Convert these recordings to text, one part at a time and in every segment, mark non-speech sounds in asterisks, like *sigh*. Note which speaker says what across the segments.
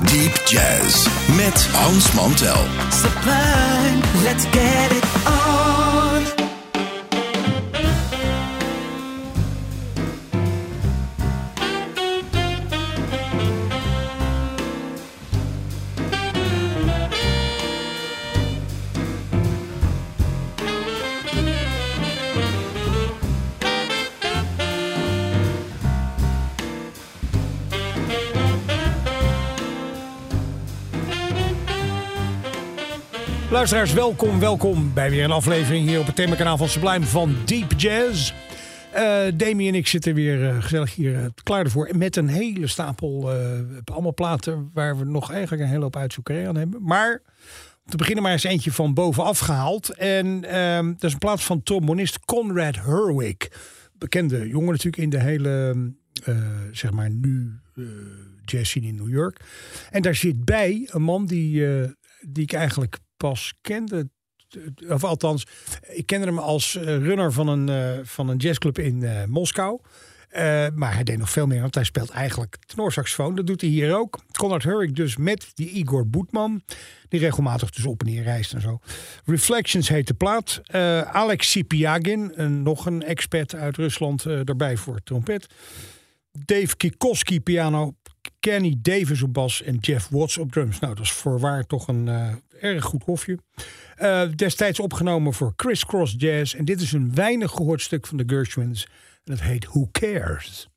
Speaker 1: Deep Jazz met Hans Mantel.
Speaker 2: sublime, let's get it
Speaker 3: Luisteraars, welkom, welkom bij weer een aflevering hier op het themakanaal van Sublime van Deep Jazz. Eh Demi en ik zitten weer eh, gezellig hier eh, klaar ervoor. Met een hele stapel, allemaal platen waar we nog eigenlijk een hele hoop uitzoekerij aan hebben. Maar om te beginnen maar eens eentje van bovenaf gehaald. En ehm, dat is een plaat van trombonist Conrad Herwig. Bekende jongen natuurlijk in de hele, zeg maar nu, jazz scene in New York. En daar zit bij een man die, die ik eigenlijk pas kende. Of althans, ik kende hem als eh, runner van een, eh, van een jazzclub in eh, Moskou. Maar hij deed nog veel meer, want hij speelt eigenlijk tenorsaxofoon. Dat doet hij hier ook. Conrad Herrick dus met die Igor Boetman. Die regelmatig dus op en neer reist en zo. Reflections heet de plaat. Eh, Alex Sipiagin, een, nog een expert uit Rusland, eh daarbij voor trompet. Dave Kikoski piano, Kenny Davis op bas en Jeff Watts op drums. Nou, dat is voorwaar toch een eh, erg goed hofje. Eh, destijds opgenomen voor Criss Cross Jazz. En dit is een weinig gehoord stuk van de Gershwins. En dat heet Who Cares?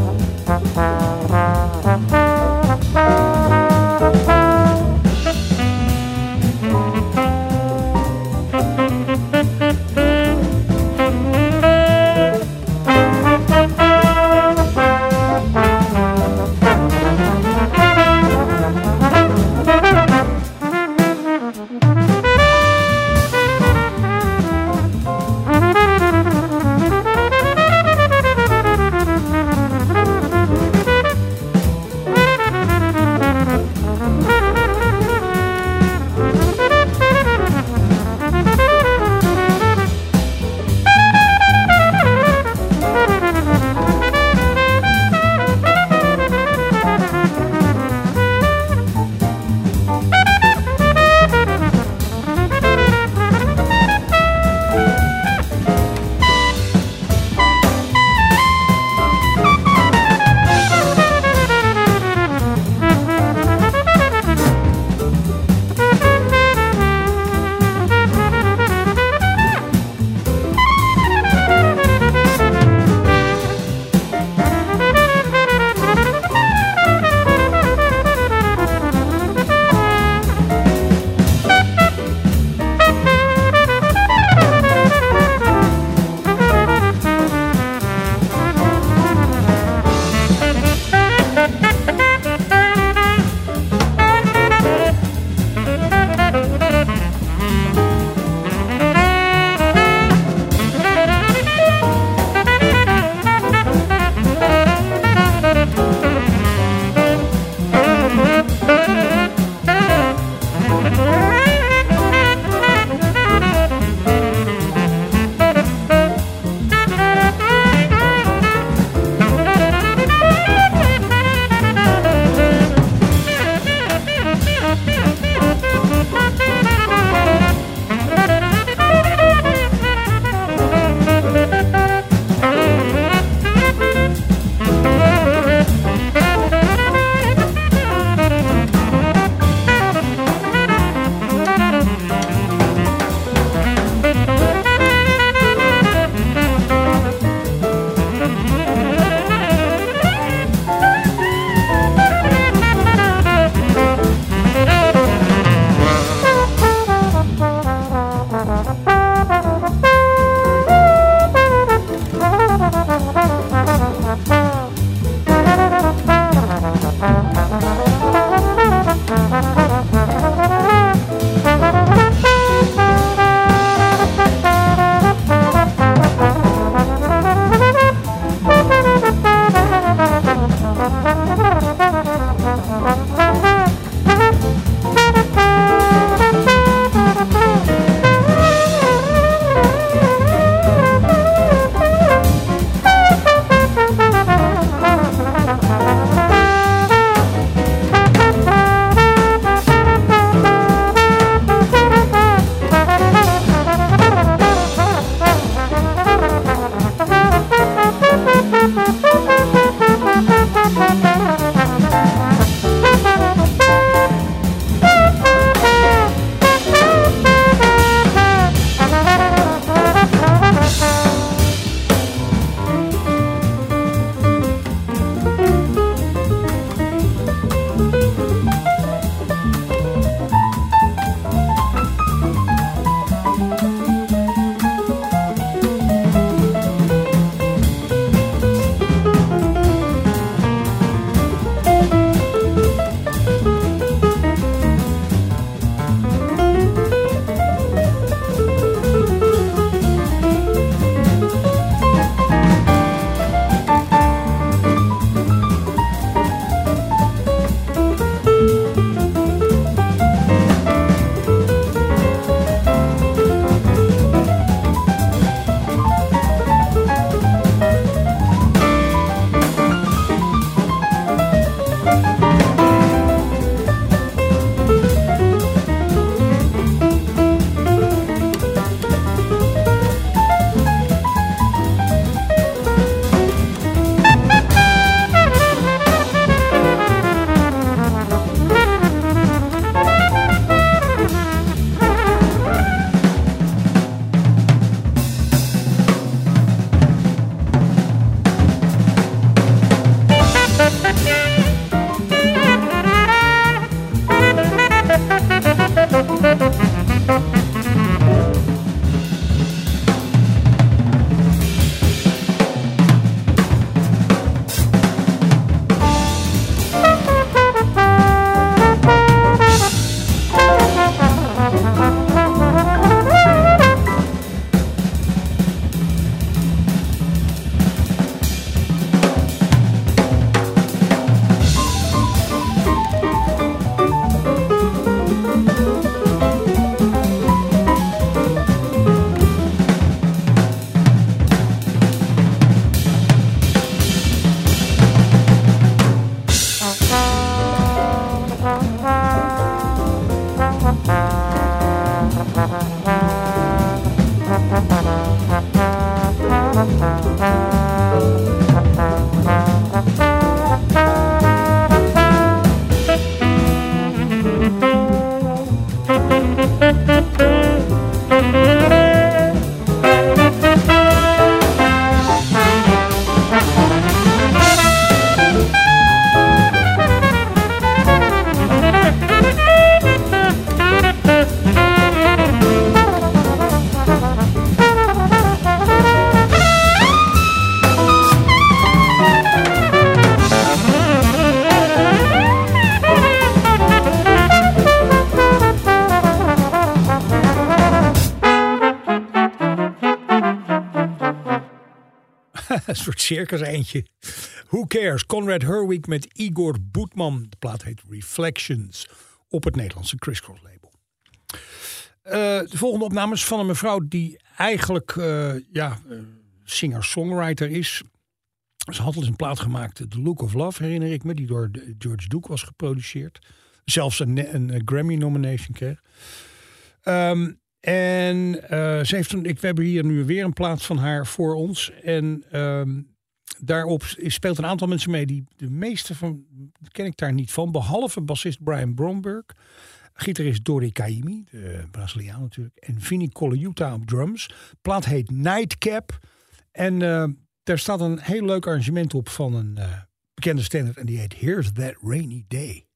Speaker 3: *laughs* circus eentje. Who cares? Conrad Herwig met Igor Boetman. De plaat heet Reflections op het Nederlandse Crisscross label. Eh, de volgende opname is van een mevrouw die eigenlijk eh, ja, eh, singer-songwriter is. Ze had al eens een plaat gemaakt, The Look of Love, herinner ik me, die door George Duke was geproduceerd. Zelfs een, een, Grammy-nomination kreeg. Ehm, en ze heeft een, ik, we hebben hier nu weer een plaat van haar voor ons. En ehm, daarop speelt een aantal mensen mee. Die, de meeste van ken ik daar niet van. Behalve bassist Brian Bromberg. Gitarist Dori Caymmi, de Braziliaan natuurlijk. En Vinnie Colaiuta op drums. Plaat heet Nightcap. En eh, daar staat een heel leuk arrangement op van een eh, bekende standard. En die heet Here's That Rainy Day.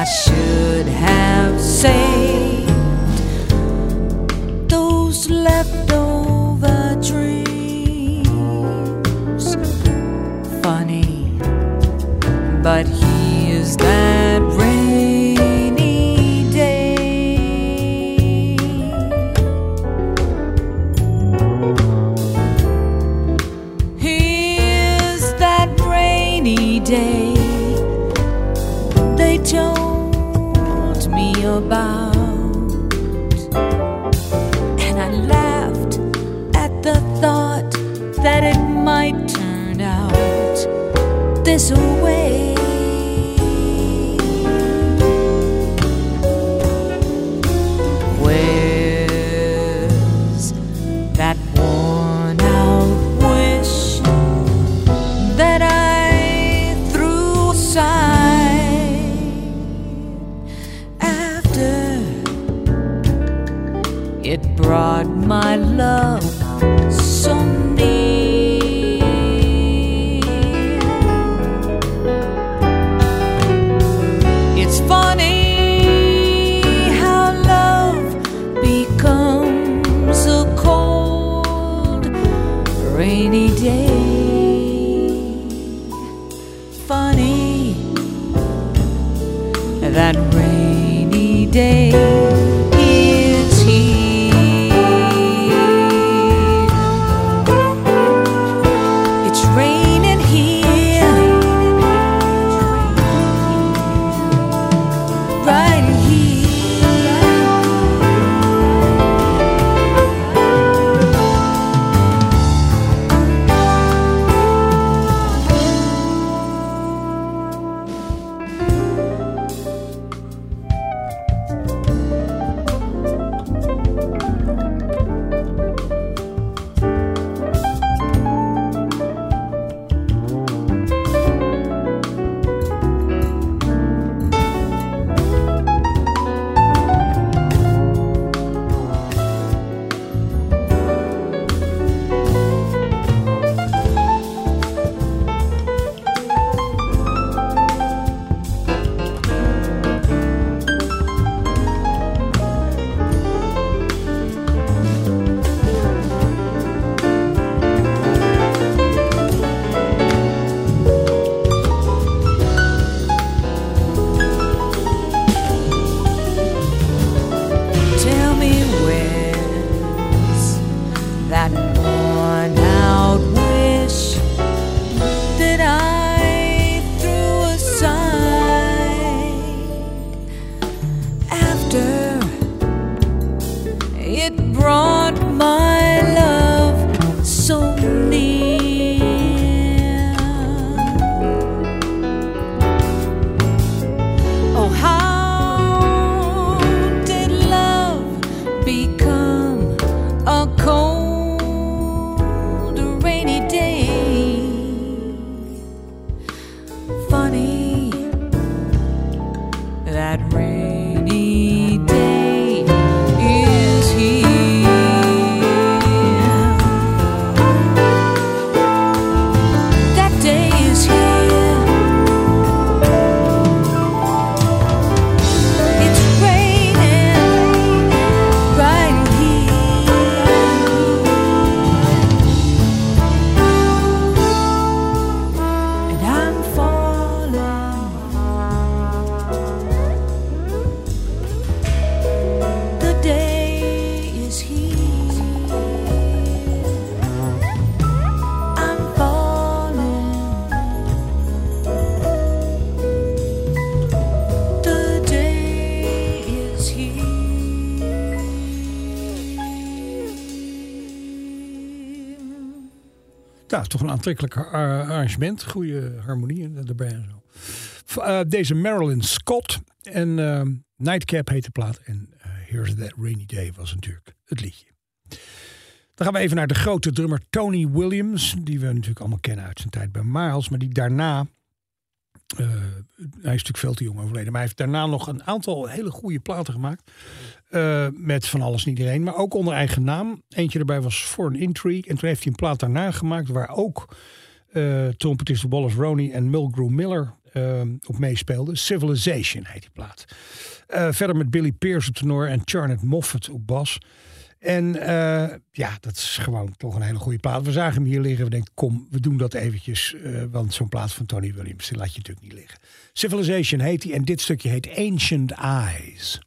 Speaker 4: I should have saved those leftover dreams. Funny, but that it might turn out this way.
Speaker 3: Nou, toch een aantrekkelijk ar- arrangement. Goede harmonie erbij en zo. Eh, deze Marilyn Scott. En eh, Nightcap heet de plaat. En eh, Here's That Rainy Day was natuurlijk het liedje. Dan gaan we even naar de grote drummer Tony Williams. Die we natuurlijk allemaal kennen uit zijn tijd bij Miles. Maar die daarna... eh, hij is natuurlijk veel te jong overleden. Maar hij heeft daarna nog een aantal hele goede platen gemaakt. Eh, met van alles en iedereen. Maar ook onder eigen naam. Eentje erbij was For an Intrigue. En toen heeft hij een plaat daarna gemaakt. Waar ook eh trompetist Wallace Roney en Mulgrew Miller op meespeelden. Civilization heet die plaat. Verder met Billy Pierce op tenor en Charnet Moffat op bas. En eh, ja, dat is gewoon toch een hele goede plaat. We zagen hem hier liggen. We denken, kom, we doen dat eventjes. eh, want zo'n plaat van Tony Williams, laat je natuurlijk niet liggen. Civilization heet hij. En dit stukje heet Ancient Eyes.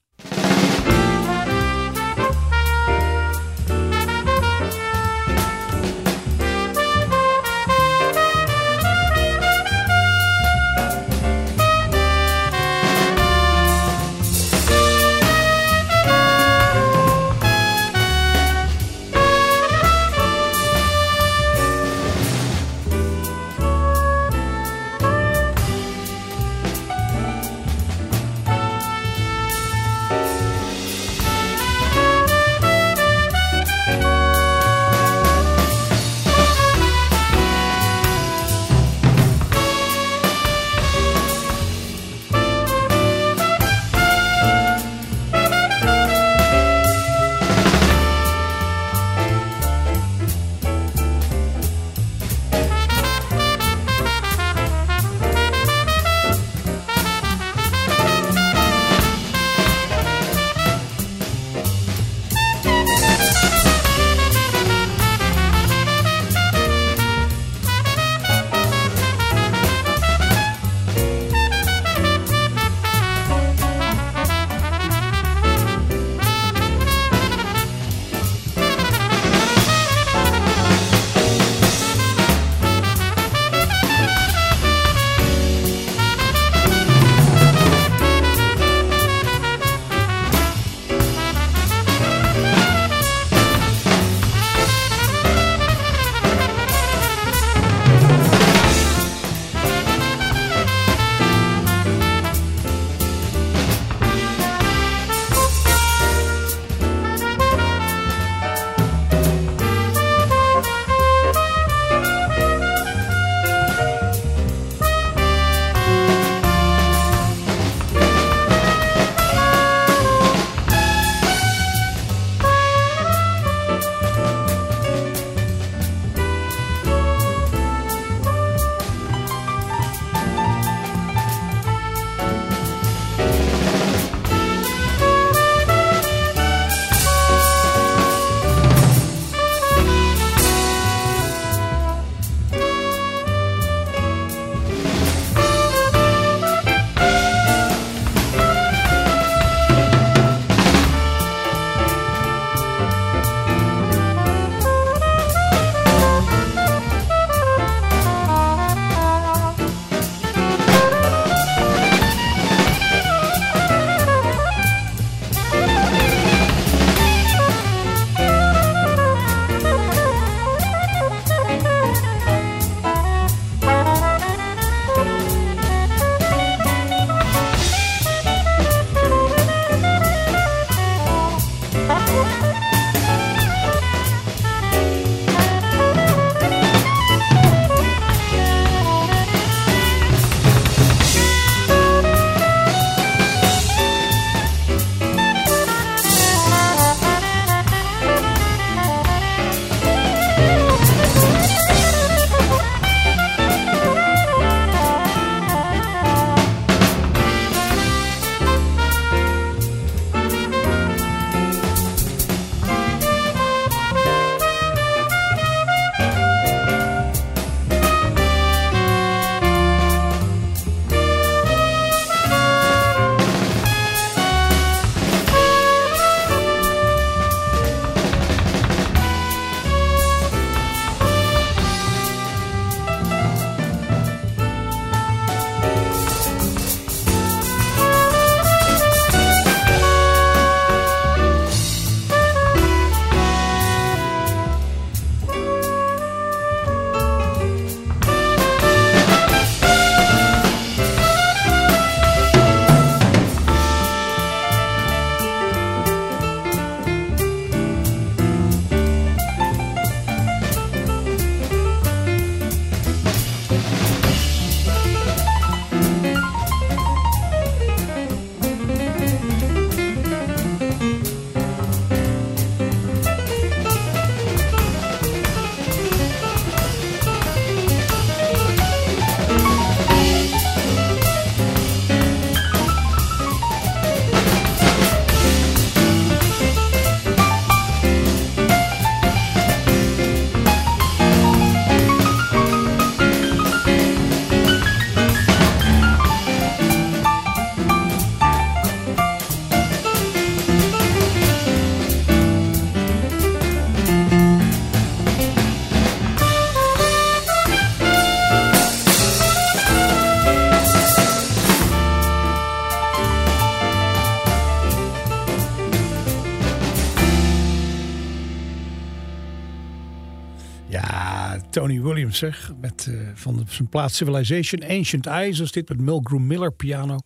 Speaker 3: Zeg. Met eh, van zijn plaat Civilization. Ancient Eyes was dit met Milgram Miller piano. Uh,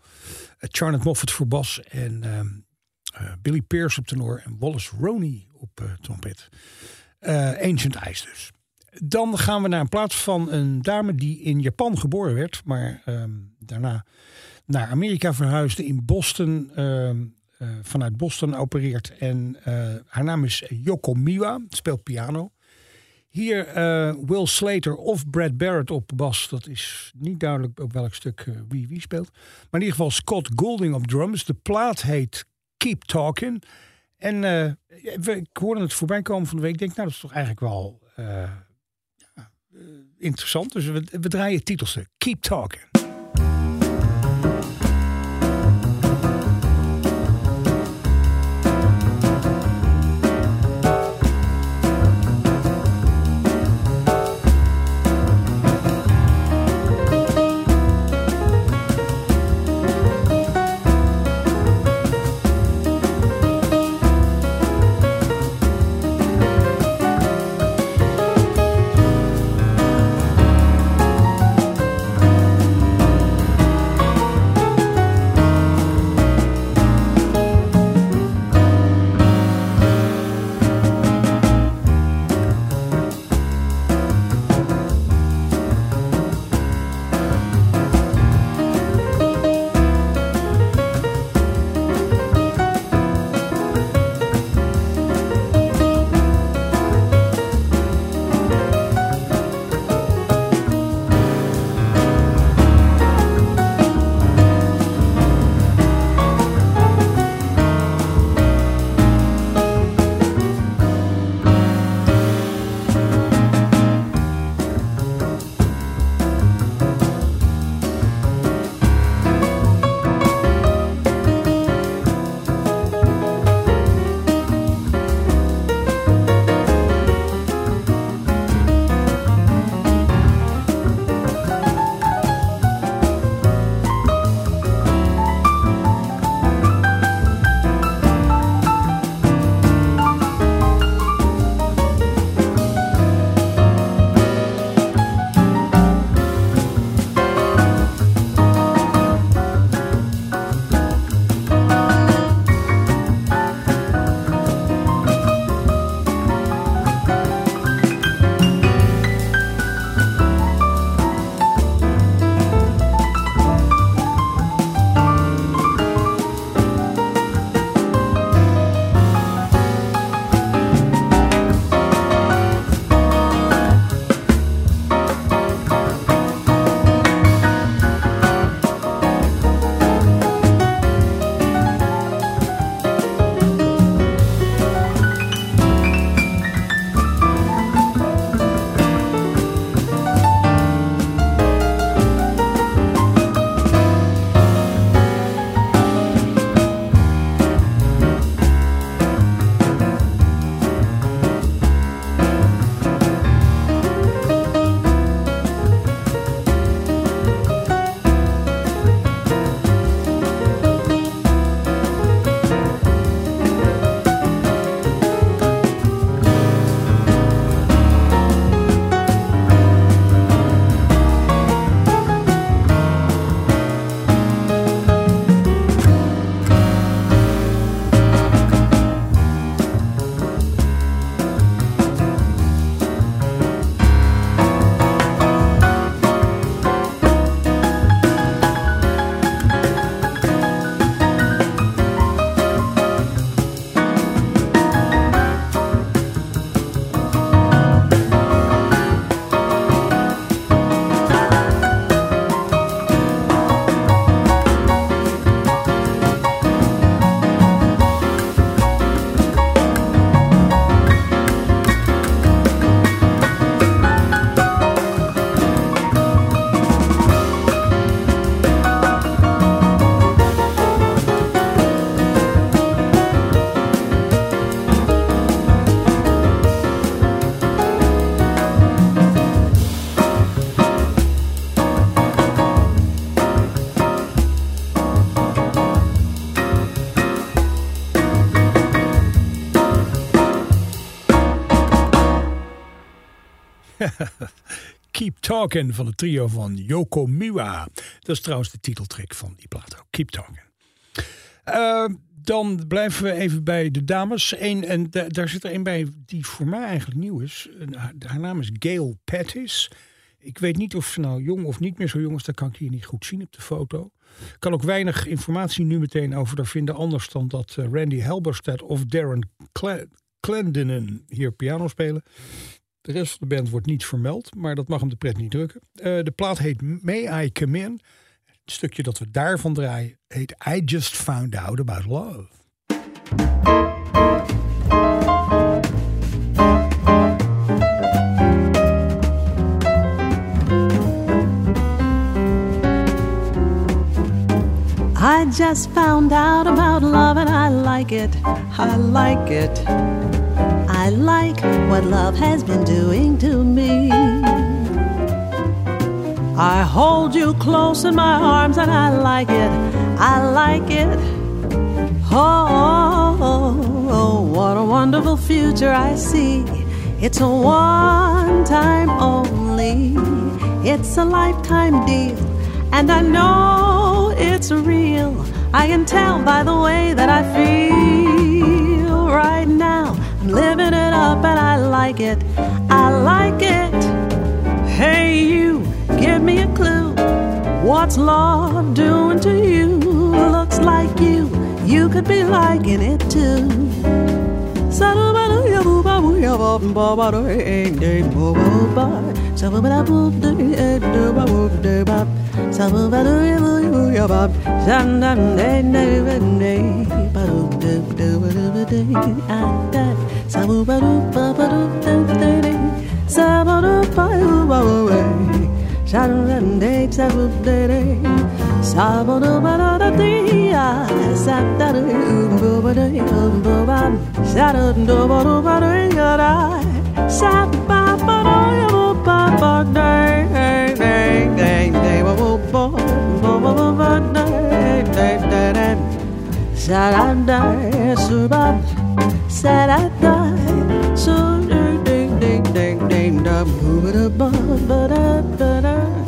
Speaker 3: Charlotte Moffat voor bas. En ehm, eh, Billy Pierce op tenor. En Wallace Roney op trompet. Ancient Eyes dus. Dan gaan we naar een plaats van een dame die in Japan geboren werd. Maar ehm, daarna naar Amerika verhuisde. In Boston. ehm, eh, vanuit Boston opereert. En haar naam is Yoko Miwa. Speelt piano. Hier eh, Will Slater of Brad Barrett op bas. Dat is niet duidelijk op welk stuk eh, wie wie speelt. Maar in ieder geval Scott Goulding op drums. De plaat heet Keep Talking. En we- ik hoorde het voorbij komen van de week. Ik denk, nou, dat is toch eigenlijk wel interessant. Dus we, draaien het titelstuk. Keep Talking. *laughs*
Speaker 2: Keep
Speaker 3: Talking van het trio van Yoko Miwa. Dat is trouwens de titeltrack van die plaat ook. Keep Talking. Eh, dan blijven we even bij de dames. Eén, en da- daar zit er een bij die voor mij eigenlijk nieuw is. Haar, naam is Gail Pettis. Ik weet niet of ze nou jong of niet meer zo jong is. Dat kan ik hier niet goed zien op de foto. Ik kan ook weinig informatie nu meteen over haar vinden. Anders dan dat eh, Randy Halberstad of Darren Cle- Clendenin hier piano spelen. De rest van de band wordt niet vermeld. Maar dat mag hem de pret niet drukken. Eh, de plaat heet May I Come In. Het stukje dat we daarvan draaien heet I Just Found Out About Love.
Speaker 5: I just found out about love and I like it. I like it. I like what love has been doing to me. I hold you close in my arms and I like it. I like it. Oh, oh, oh, what a wonderful future I see. It's a one time only, it's a lifetime deal. And I know it's real. I can tell by the way that I feel. I'm living it up and I like it. I like it. Hey, you, give me a clue. What's love doing to you? Looks like you, you could be liking it too. Saturday, Saturday, Saturday sábado baladía, sábado bobadí, bobad, sábado bobadí, yara, sábado bobadí, bobad, day, day, day, day, day, bobad, bobad, day, day, day, day, saranda, subad, saranda, subad, ding, ding, ding, ding, da, bobada, bobada, bobada.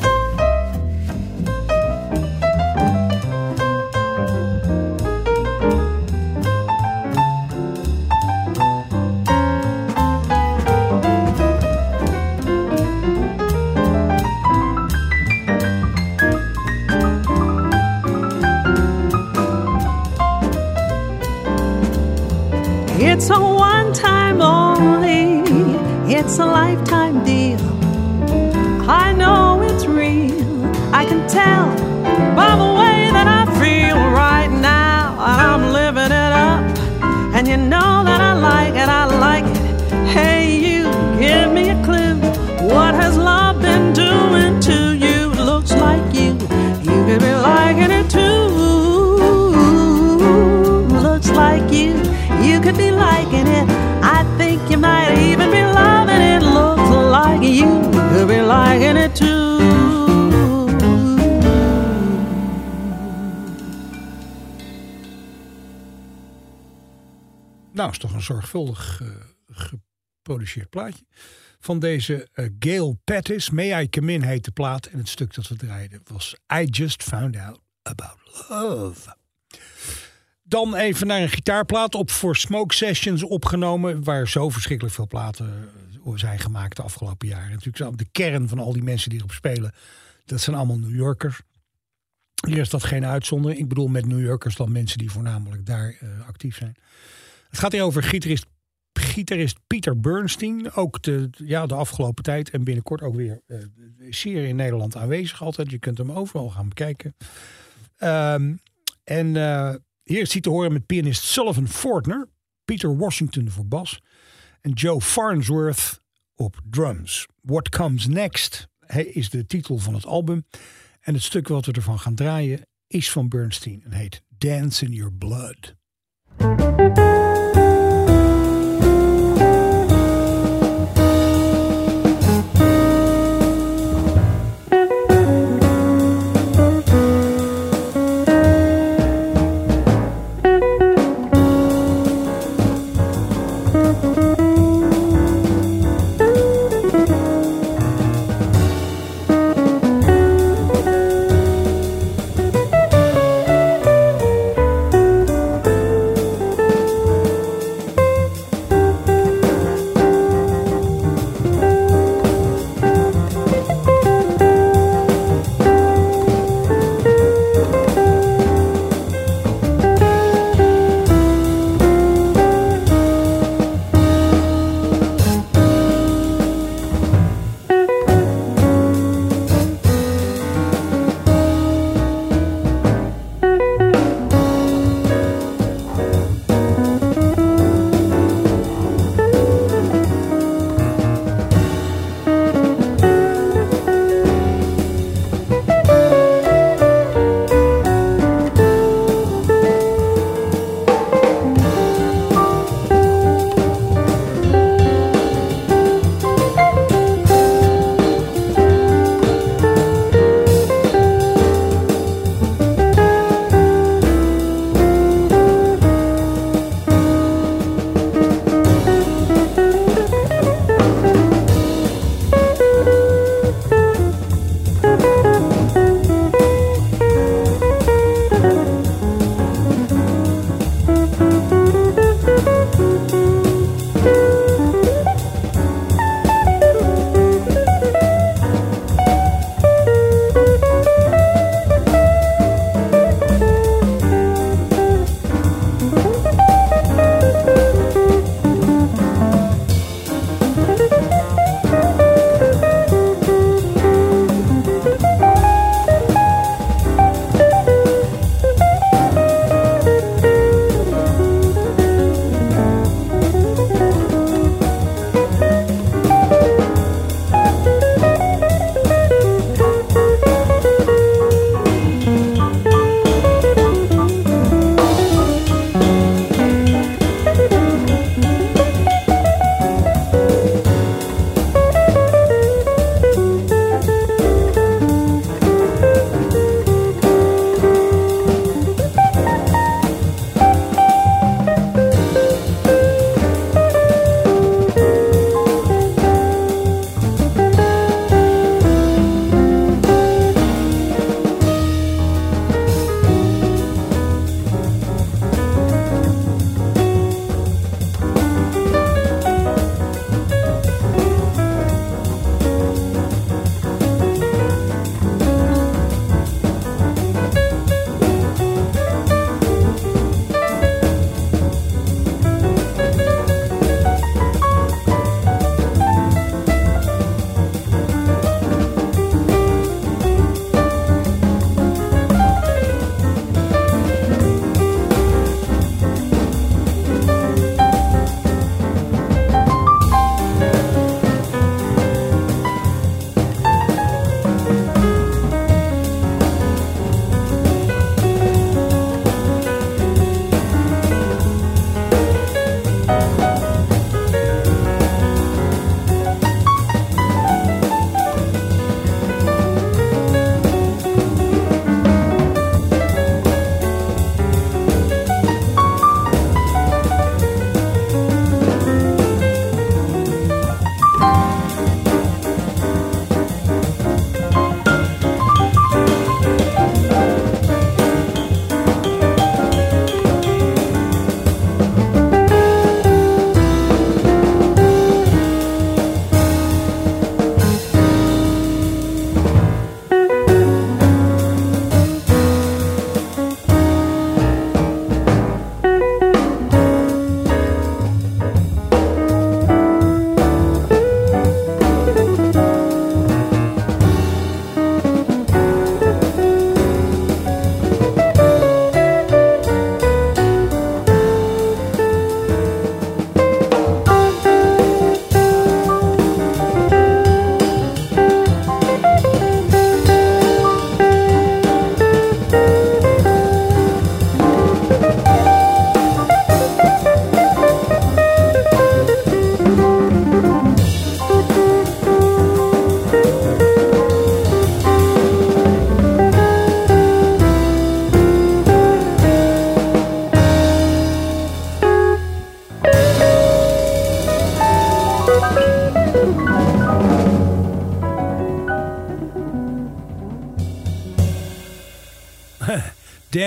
Speaker 5: It's a lifetime deal. I know it's real, I can tell by the way that I feel right now. I'm living it up, and you know that I like it, I like it. Hey, you, give me a clue. What has love been doing to you? Looks like you, you could be liking it too. Looks like you, you could be liking it. Liking it too.
Speaker 3: Nou, is toch een zorgvuldig eh, geproduceerd plaatje. Van deze eh, Gail Pettis. May I Come In heet de plaat. En het stuk dat we draaiden was I Just Found Out About Love. Dan even naar een gitaarplaat op voor Smoke Sessions opgenomen. Waar zo verschrikkelijk veel platen eh, zijn gemaakt de afgelopen jaren. Natuurlijk de kern van al die mensen die erop spelen. Dat zijn allemaal New Yorkers. Hier is dat geen uitzondering. Ik bedoel met New Yorkers dan mensen die voornamelijk daar eh, actief zijn. Het gaat hier over gitarist, gitarist Peter Bernstein. Ook de, ja, de afgelopen tijd en binnenkort ook weer eh, zeer in Nederland aanwezig altijd. Je kunt hem overal gaan bekijken. Ehm, en eh, hier hij te horen met pianist Sullivan Fortner. Peter Washington voor bas. En Joe Farnsworth op drums. What Comes Next is de titel van het album. En het stuk wat we ervan gaan draaien is van Bernstein en heet Dance in Your Blood.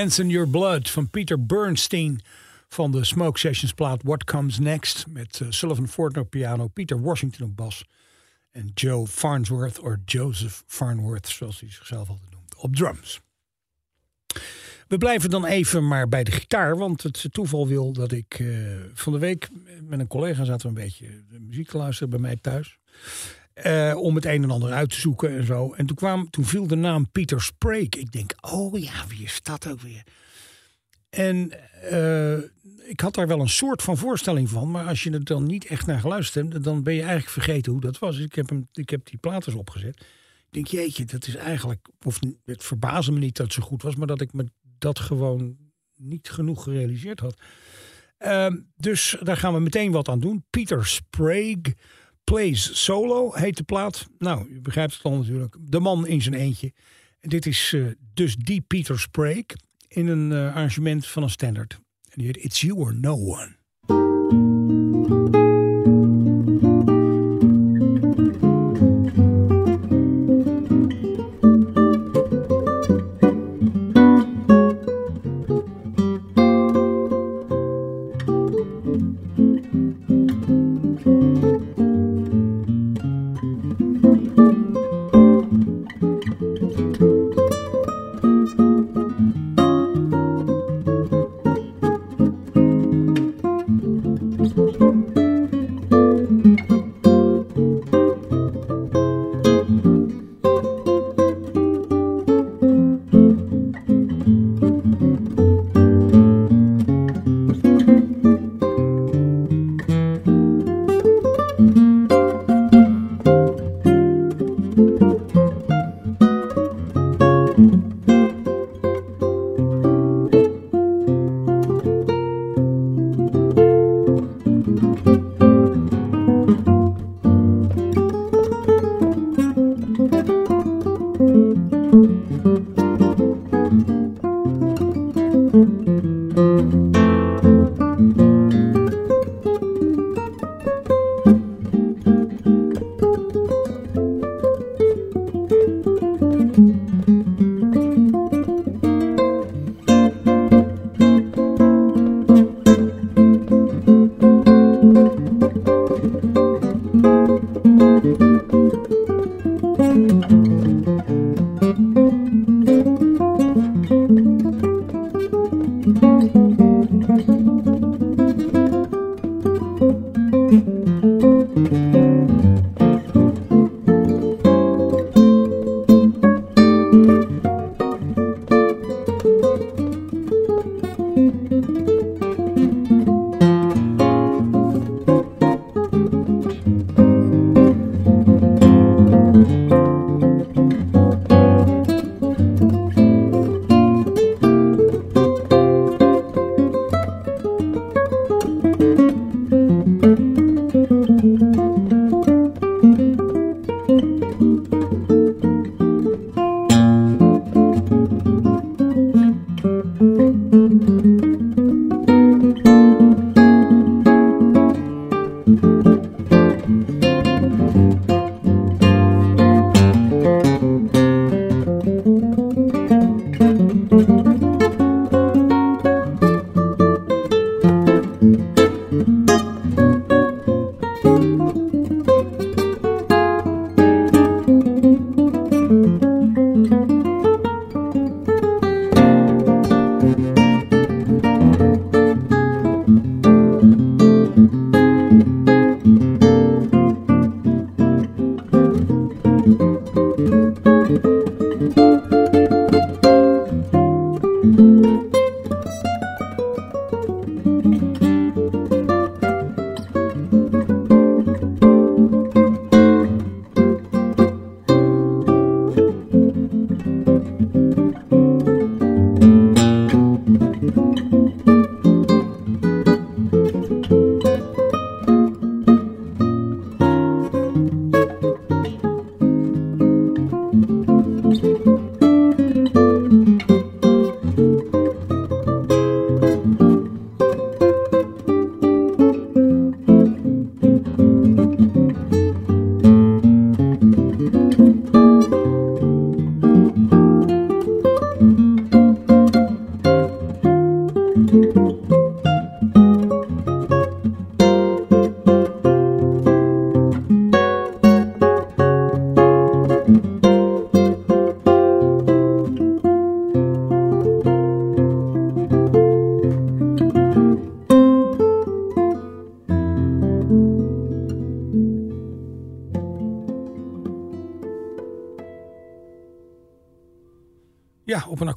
Speaker 3: Dance in Your Blood van Peter Bernstein van de Smoke Sessions plaat What Comes Next met uh, Sullivan Fortner op piano, Peter Washington op bas en Joe Farnsworth, of Joseph Farnsworth zoals hij zichzelf altijd noemt, op drums. We blijven dan even maar bij de gitaar, want het toeval wil dat ik uh, van de week met een collega zaten we een beetje muziek te luisteren bij mij thuis. Uh, om het een en ander uit te zoeken en zo. En toen, kwam, toen viel de naam Peter Sprague. Ik denk, oh ja, wie is dat ook weer? En uh, ik had daar wel een soort van voorstelling van. Maar als je er dan niet echt naar geluisterd hebt, dan ben je eigenlijk vergeten hoe dat was. Ik heb, hem, ik heb die platen opgezet. Ik denk, jeetje, dat is eigenlijk. Of het verbaasde me niet dat het zo goed was, maar dat ik me dat gewoon niet genoeg gerealiseerd had. Uh, dus daar gaan we meteen wat aan doen. Peter Sprague. Plays Solo heet de plaat. Nou, u begrijpt het al natuurlijk. De man in zijn eentje. En dit is uh, dus die Peter Sprague in een uh, arrangement van een standard. En die heet It's You or No One.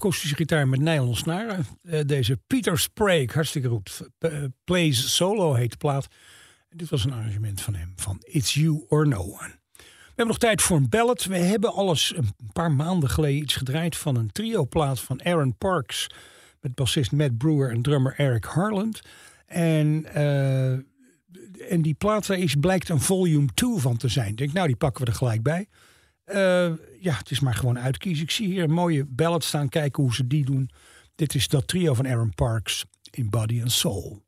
Speaker 3: Akoestische met nylon snaren. Eh, deze Peter Sprague, hartstikke goed. Uh, Plays Solo heet de plaat. Dit was een arrangement van hem, van It's You or No One. We hebben nog tijd voor een ballad. We hebben alles een paar maanden geleden iets gedraaid van een trio-plaat van Aaron Parks. Met bassist Matt Brewer en drummer Eric Harland. En, uh, en die plaat daar is, blijkt een volume 2 van te zijn. Ik denk, nou, die pakken we er gelijk bij. Uh, ja, het is maar gewoon uitkiezen. Ik zie hier een mooie ballad staan. Kijken hoe ze die doen. Dit is dat trio van Aaron Parks in Body and Soul.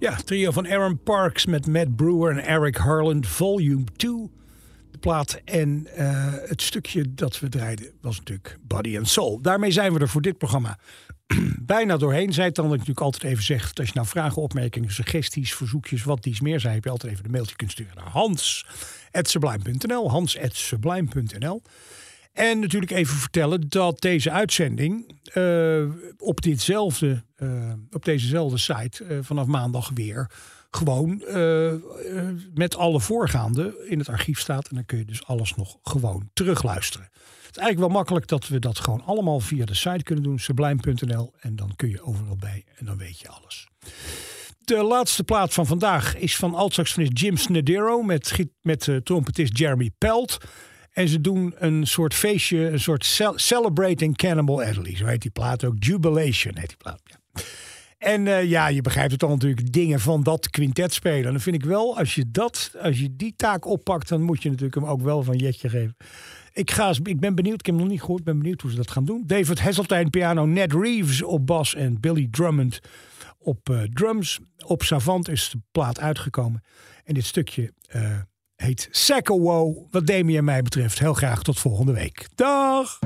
Speaker 3: Ja, trio van Aaron Parks met Matt Brewer en Eric Harland, volume 2. De plaat en eh, het stukje dat we draaiden was natuurlijk Body and Soul. Daarmee zijn we er voor dit programma *clears throat* bijna doorheen. Zij dan dat ik natuurlijk altijd even zeg... als je nou vragen, opmerkingen, suggesties, verzoekjes... wat dies meer zijn, heb je altijd even de mailtje kunt sturen naar hans.sublime.nl. hans.sublime.nl. En natuurlijk even vertellen dat deze uitzending eh, op, ditzelfde, eh, op dezezelfde site eh, vanaf maandag weer gewoon met alle voorgaande in het archief staat. En dan kun je dus alles nog gewoon terugluisteren. Het is eigenlijk wel makkelijk dat we dat gewoon allemaal via de site kunnen doen, sublime.nl. En dan kun je overal bij en dan weet je alles. De laatste plaat van vandaag is van altsaxofonist Jim Snedero met, met trompetist Jeremy Pelt. En ze doen een soort feestje, een soort cel- Celebrating Cannibal Adderley. Zo heet die plaat ook. Jubilation heet die plaat. En eh, ja, je begrijpt het al natuurlijk, dingen van dat quintet spelen. En dan vind ik wel, als je, dat, als je die taak oppakt, dan moet je natuurlijk hem ook wel van Jetje geven. Ik, ga, ik ben benieuwd, ik heb hem nog niet gehoord, ben benieuwd hoe ze dat gaan doen. David Hasseltine piano, Ned Reeves op bas en Billy Drummond op eh, drums. Op Savant is de plaat uitgekomen. En dit stukje eh, heet Sacco. Wat Demi en mij betreft, heel graag tot volgende week. Dag!